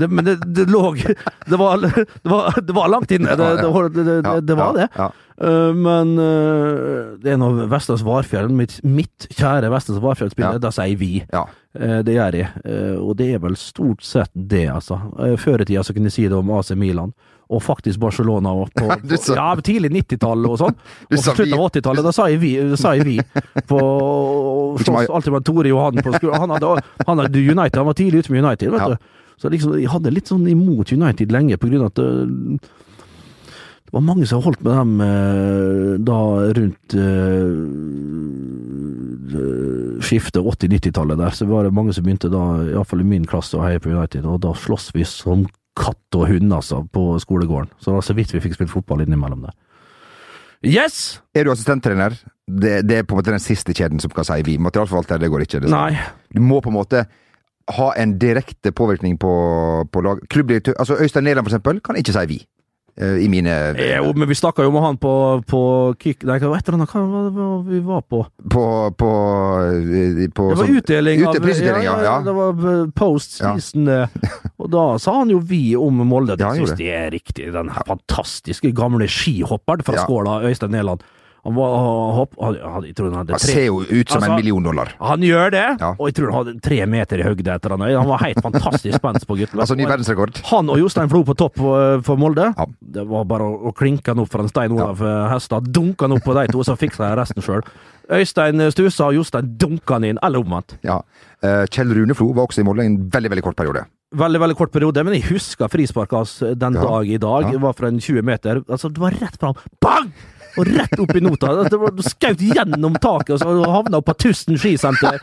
Det, men det, det lå det var, det, var, det var langt inne. Det, det, det, det, Ja, det var ja, det. Uh, men uh, det er nå Vestlands Varfjell, mitt, mitt kjære Vestlands Varfjell-spiller, Ja. da sier vi. Ja. Uh, det gjør jeg, og det er vel stort sett det, altså. Før i tida så kunne jeg si det om AC Milan. Og faktisk Barcelona og på, [laughs] på sa- ja, tidlig 90-tall og sånn. [laughs] Og på slutten av 80-tallet, da sa jeg vi. Sa jeg vi på, [laughs] Ikke alltid med Tore Johan på skolen. Han hadde, han hadde United, han var tidlig ute med United, vet Ja. du. Så liksom, jeg hadde litt sånn imot United lenge, på grunn av at det var mange som holdt med dem eh, da rundt uh, skiftet 80-90-tallet der. Så var det mange som begynte da, iallfall i min klasse, å heie på United, og da slåss vi som katt og hund, altså, på skolegården. Så det var så vidt vi fikk spilt fotball innimellom der. Yes! Er du assistenttrener? Det, det er på en måte den siste kjeden som kan si vi. Materialforvalter, det går ikke. Det Nei. Du må på en måte ha en direkte påvirkning på, på lag. Klubbdirektør Altså Øystein Næland, for eksempel, kan ikke si vi. Eh, I mine Jo, men vi snakka jo med han på, på kick... Nei, hva var det, hva var det vi var på? På, på, eh, på Det var sånn- utdeling av prisutdeling, ja, ja. Det var eh, post Ja. season, eh, og da sa han jo vi om Molde. Ja, Det ja, syns de er riktig. Den fantastiske gamle skihopperen fra Ja. Skåla, Øystein Næland. Han var hopp... Han, han, jeg tror han hadde Han tre ser jo ut som Altså, en million dollar. Han gjør det, Ja. og jeg tror han hadde tre meter i høgde etter han. Han var helt fantastisk spent på gutten. Altså ny verdensrekord. Han og Jostein Flo på topp for, for Molde. Ja. Det var bare å, å klinke han opp for en Stein Olav ja. Hestad. Dunke han opp på de to, så fiksa jeg resten sjøl. Øystein stussa, og Jostein dunka han inn, eller omvendt. Ja. Eh, Kjell Rune Flo var også i Molde en veldig, veldig kort periode. Veldig veldig kort periode, men jeg husker frisparket hans den Ja. dag i dag. Ja. Det var fra en 20 meter. Altså, det var rett fram. Bang! Og rett opp i nota. Du skjøt gjennom taket og så havna på Tusten skisenter.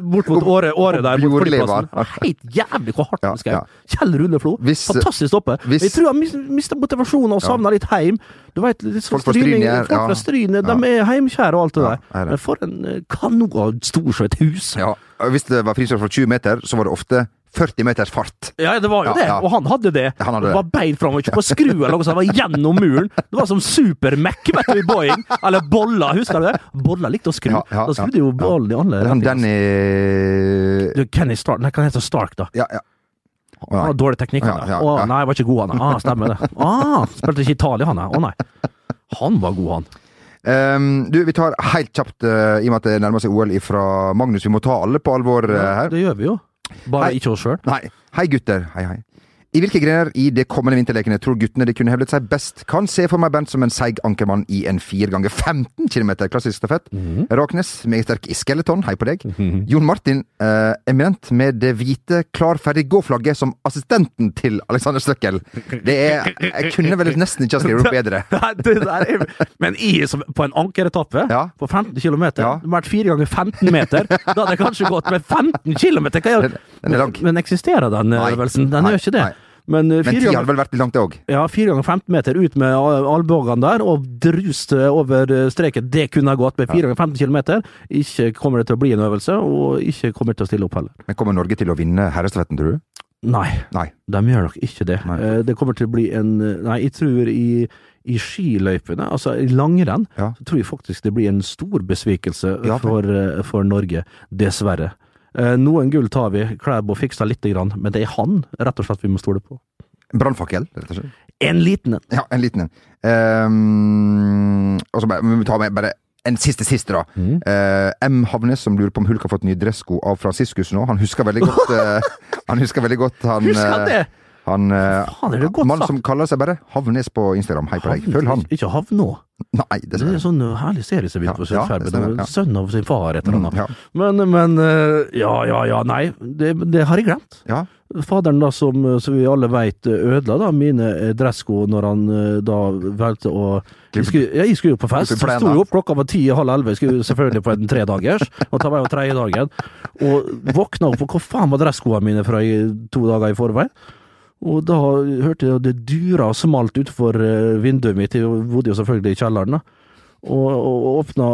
Bort mot året, året der. Mot flyplassen. Helt jævlig hvor hardt han skjøt. Kjell Rune Flo. Fantastisk stoppe. jeg tror han mis- mista motivasjonen og savna litt heim. Du vet, litt sånn Folk fra Stryne, ja. Folk fra Stryn, de er heimkjære og alt det der. er. Men for en eh, kanon stor som et hus. Ja. Hvis det var frispark fra 20 meter, så var det ofte 40 meters fart. Ja, det var jo Ja, det, ja. og han hadde det. Han hadde det var bein fram, ikke på skru eller noe sånt, det var gjennom muren. Det var som Super-Mac, i Boeing. Eller Bolla, husker du det? Bolla likte å skru. Ja, ja, da skrudde jo ballen i alle Han. Danny Du, Kenny Stark, nei, hva heter Stark, da? Ja, ja. Oh, Han har dårlig teknikk, han. Ja, Å, nei, var ikke god, han. Ah, stemmer det. Ah, spilte ikke Italia, han. Å nei. Han var god, han. Um, du, vi tar helt kjapt, uh, i og med at det nærmer seg OL fra Magnus. Vi må ta alle på alvor uh, her. Det gjør vi jo. Bare Hei. ikke oss sjøl. Nei. Hei, gutter. Hei, hei. I hvilke grener i de kommende vinterlekene tror guttene de kunne hevdet seg best? Kan se for meg Bent som en seig ankermann i en 4 ganger 15 km klassisk stafett. Raknes, meget sterk i skeleton, hei på deg. Jon Martin, eh, eminent med det hvite klar ferdig gå-flagget som assistenten til Alexander Støkkel. Det er Jeg kunne vel nesten ikke ha skrevet opp bedre. [laughs] det, det er, men i, som, på en ankeretappe Ja. på 15 km, Ja. det har vært 4 ganger 15 meter, da hadde jeg kanskje gått med 15 km! Den- den. Men, men eksisterer den øvelsen? Den Nei, gjør ikke det. nei. Men, eh, Men ti hadde vel vært litt langt, det òg. ja, 4 ganger 15 meter ut med al- albuene der, og drust over eh, streken. Det kunne ha gått med 4 ganger 15 km. Ikke kommer det til å bli en øvelse, og ikke kommer til å stille opp heller. Men kommer Norge til å vinne herrestafetten, tror du? Nei. Nei. De gjør nok ikke det. Nei. Eh, Det kommer til å bli en Nei, jeg tror i, i skiløypene, altså i langrenn, Ja. så tror jeg faktisk det blir en stor besvikelse Ja, for, for Norge. Dessverre. Eh, Noen gull tar vi. Klæbo fiksa lite grann, men det er han rett og slett vi må stole på. Brannfakkel, rett og slett. En liten en. Ja, en liten en. Um, og så bare, vi tar med bare en siste siste, da. Mm. Uh, M. Havnes, som lurer på om Hulk har fått nye dressko av Franciscus nå. Han husker veldig godt uh, [laughs] Han husker veldig godt han Husker han det? Han eh, Faen, er det godt Mann som kaller seg bare Havnes på Instagram. Hei på deg. Følg han. Ikke Havnå. Nei, Det er en sånn uh, herlig serie som begynte på ja, det ja. Sønn av sin far, et eller annet. Ja. Men, men uh, Ja, ja, ja, nei. Det, det har jeg glemt. ja. Faderen, da, som, som vi alle veit, ødela da mine eh, dressko når han eh, da valgte å jeg skulle, ja, jeg skulle jo på fest. Sto jo opp klokka var ti-halv elleve, skulle selvfølgelig på en tredagers. Og ta meg jo tredje dagen. Og våkna opp, og hvor faen var dresskoene mine fra to dager i forveien? Og da hørte jeg at det dura og smalt utenfor eh, vinduet mitt. Jeg bodde jo selvfølgelig i kjelleren, da. Og, og åpna,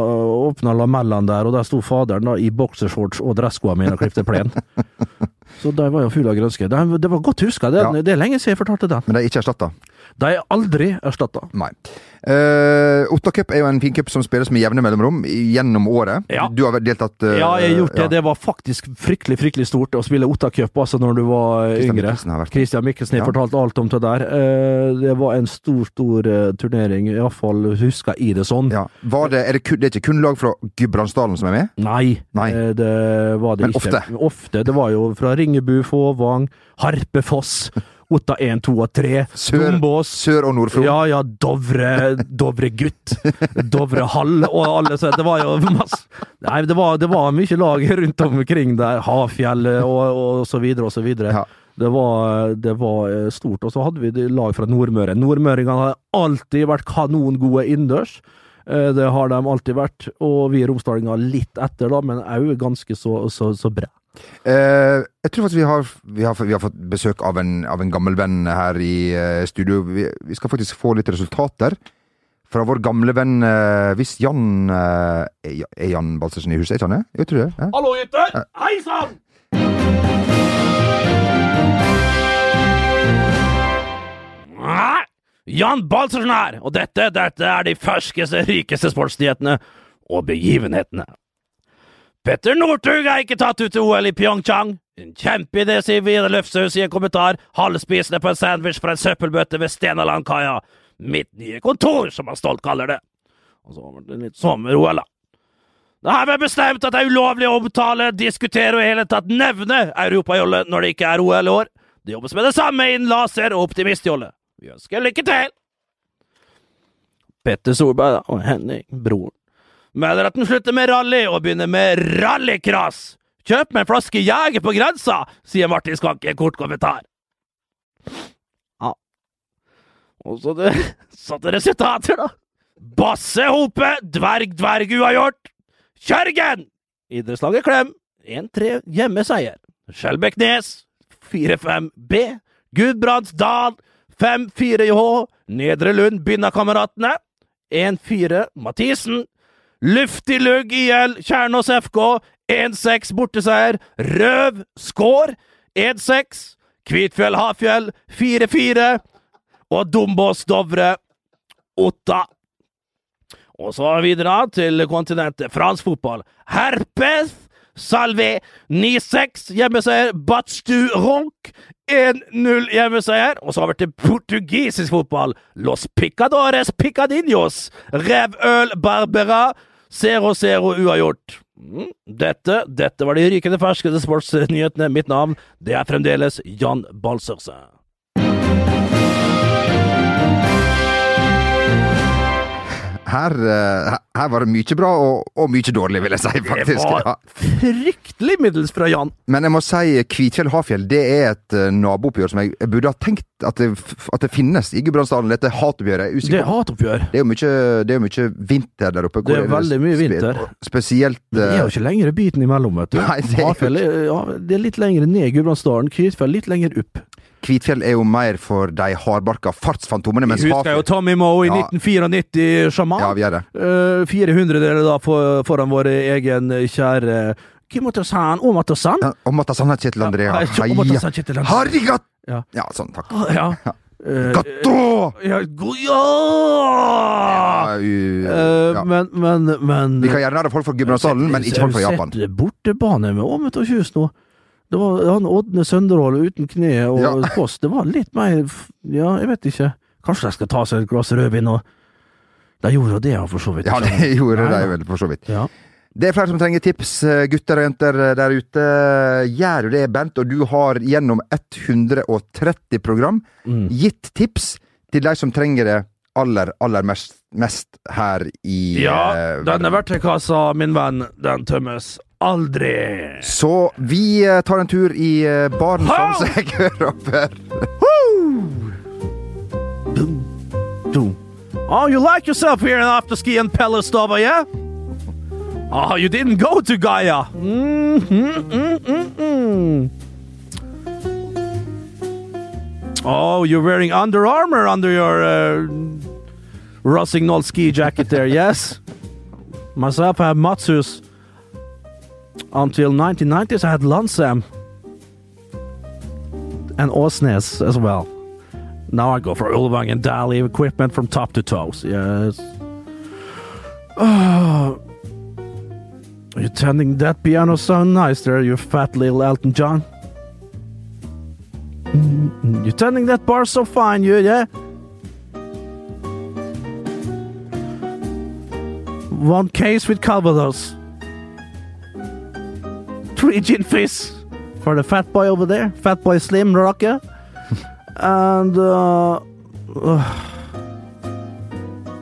åpna lamellene der, og der sto faderen da i boksershorts og dresskoene mine og klipte plen. [laughs] Så de var jo fulle av grønske. Det, det var godt huska. Det, Ja. det er lenge siden jeg fortalte den. Men de er ikke erstatta. De er aldri erstatta. Nei. Uh, Otta Cup er jo en fin cup som spilles med jevne mellomrom gjennom året. Ja. Du har vel deltatt uh, Ja, jeg har gjort det. ja. Det var faktisk fryktelig fryktelig stort å spille Otta Cup altså når du var Christian yngre. Mikkelsen har vært Christian Mikkelsen har Ja. fortalt alt om det der. Uh, Det var en stor, stor uh, turnering. Iallfall husker jeg det sånn. Ja. Var det, er det, kun, det er ikke kun lag fra Gudbrandsdalen som er med? Nei, Nei. eh, det var det Men ikke. ofte. Ofte. Det var jo fra Ringebu, Fåvang, Harpefoss, Otta 1, 2 og 3, Sør- Dombås. Sør- og Nordfro. Ja, ja, Dovre, Dovre gutt, Dovre hall og alle så Det var jo masse Nei, det var, det var mye lag rundt omkring der. Hafjellet og, og så videre og så videre. Ja. Det var, det var eh, stort. Og så hadde vi lag fra Nordmøre. Nordmøringene har alltid vært kanongode innendørs. Eh, Det har de alltid vært. Og vi romsdalinger litt etter, da, men òg ganske så, så, så bra. Eh, jeg tror faktisk vi har, vi har, vi har fått besøk av en, av en gammel venn her i eh, studio. Vi, vi skal faktisk få litt resultater fra vår gamle venn eh, Hvis Jan eh, Er er Jan Balsersen i huset, er han det? Jeg tror det. Ja. Hallo, gutter! Hei sann! Jan Balsersen her, og dette, dette er de ferskeste, rikeste sportsnyhetene og begivenhetene. Petter Northug er ikke tatt ut til OL i Pyeongchang. En kjempeidé, sier Vidar Løfshaus i en kommentar, halvspisende på en sandwich fra en søppelbøtte ved Stenalandkaia. Mitt nye kontor, som han stolt kaller det. Og så var det litt sommer-OL, da. Det har vært bestemt at det er ulovlig å omtale, diskutere og i hele tatt nevne europajolle når det ikke er OL i år. Det jobbes med det samme innen laser og optimistjolle. Vi ønsker lykke til! Petter Solberg og Henning, broren, melder at den slutter med rally og begynner med rallycross. Kjøp meg en flaske Jeger på grensa, sier Martin Skanke i en kort kommentar. Ja. Og så det, satte resultater, da. Basse Hope, dverg, dverg uavgjort. Kjørgen! Idrettslaget Klem, 1-3 hjemmeseier. Skjelbeknes, 4-5 B. Gudbrandsdal, 5-4 JH. Nedre Lund, Bynnakameratene, 1-4 Mathisen. Luftig lugg IL, Kjernås FK, 1-6 borteseier. Røv, Skår, 1-6. Kvitfjell, Hafjell, 4-4. Og Dombås, Dovre, Otta. Og så videre til kontinentet. Fransk fotball. Herpes Salvé 9-6 hjemmeseier. Batstu Ronk 1-0 hjemmeseier. Og så over til portugisisk fotball. Los Picadores Picadinhos. Revøl Barbera 0-0 uavgjort. Mm, Dette, dette var de rykende ferskeste sportsnyhetene. Mitt navn det er fremdeles Jan Balsørse. Her, eh, her var det mye bra og, og mye dårlig, vil jeg si, faktisk. Det var fryktelig middels fra Jan. Men jeg må si Kvitfjell-Hafjell det er et eh, nabooppgjør som jeg, jeg burde ha tenkt at det, at det finnes i Gudbrandsdalen. Dette hatoppgjøret. Det er hatoppgjør. Det er jo mye, det er mye vinter der oppe. Det er veldig mye vinter. spe- Spesielt Det er jo eh, ikke lenger biten imellom, vet du. [laughs] Nei, det er Hafjell ja, det er litt lenger ned i Gudbrandsdalen, Kvitfjell litt lenger opp. Kvitfjell er jo mer for de hardbarka fartsfantomene, mens Vi husker jo Tommy Moe i Ja. 1994, sjaman. Ja, vi er det. Eh, 400 deler da for, foran vår egen kjære Omato-san. Ja, Og Matasanna Kjetil Andrea. Nei, Omato-san Kjetil Andrea. Harrigat! Ja. Ja, sånn, takk. Ja. Eh, Gatto! ja, ja! Ja, u- Eh, ja. Men, men, men Vi kan gjerne ha folk fra Gudbrandsdalen, men ikke folk fra Japan. Sett bortebane med Åmet og Kjus nå? Det var han Ådne Sønderål uten kne og Ja. [laughs] post. Det var litt mer Ja, jeg vet ikke. Kanskje de skal ta seg et glass rødvin og De gjorde jo det, for så vidt. Ja, [laughs] det gjorde de vel, for så vidt. Ja. Det er flere som trenger tips, eh, gutter og jenter eh, der ute. Gjør du det, Bent, og du har gjennom 130 program Mm. gitt tips til de som trenger det aller, aller mest, mest her i ja, eh, denne verktøykassa, min venn, den tømmes aldri. Så vi eh, tar en tur i eh, baren som seg [laughs] hører over. Oh, you like yourself here in afterski and Pelostova, yeah? Oh, you didn't go to Gaia. Mm, mm, mm, mm, mm. Oh, you're wearing Under Armour under your uh, Rossignol ski jacket there, yes? Myself, I have Matsus. Until 1990s, I had Lansam. And Åsnes as well. Now I go for Ulvang and Dali equipment from top to toes. Yes. Oh, [sighs] you're tending that piano so nice there, you fat little Elton John. Mm, You're tending that bar so fine, you, yeah? One case with Calvados. Gin fizz for the fat boy over there. Fat boy Slim Rocker [laughs] and uh, uh,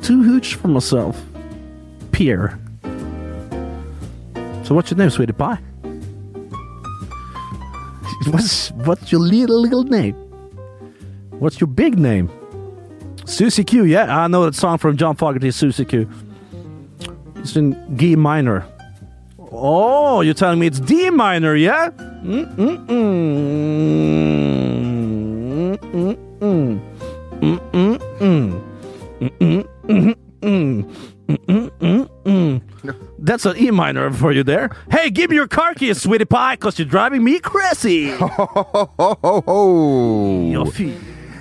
too huge for myself. Pierre. So what's your name, sweetie pie? [laughs] What's what's your little little name? What's your big name? Susie Q. Yeah, I know that song from John Fogerty. Susie Q. It's in G minor. Oh, you're telling me it's D minor, yeah? Mm-mm-mm. Mm-mm-mm. Mm-mm-mm. That's an E minor for you there. Hey, give me your car keys, sweetie pie, because you're driving me crazy. Ho, ho, ho, ho, ho. Ja, fy.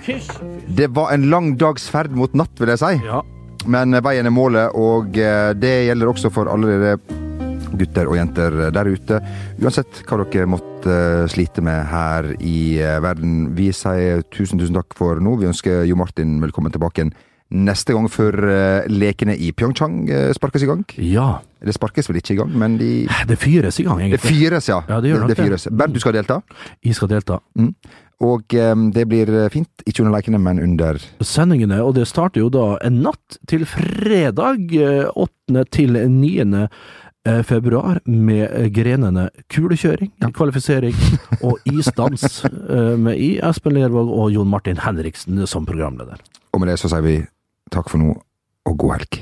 Kyss. Det var en lang dags ferd mot natt, vil jeg si. Ja. Men veien er målet, og eh, det gjelder også for alle dere gutter og jenter der ute. Uansett hva dere måtte eh, slite med her i eh, verden. Vi sier tusen, tusen takk for nå. Vi ønsker Jo Martin velkommen tilbake igjen neste gang før eh, lekene i Pyeongchang sparkes i gang. Ja. Det sparkes vel ikke i gang, men de Det fyres i gang, egentlig. Det fyres, ja. Ja, det gjør nok det. fyres. Bernt, du skal delta? Jeg skal delta. Mm. Og um, det blir fint. Ikke under lekene, men under Sendingene, og det starter jo da en natt til fredag 8. til 9. februar med grenene kulekjøring, ja. kvalifisering [laughs] og isdans med i Espen Lervåg og Jon Martin Henriksen som programleder. Og med det så sier vi takk for nå, og god helg.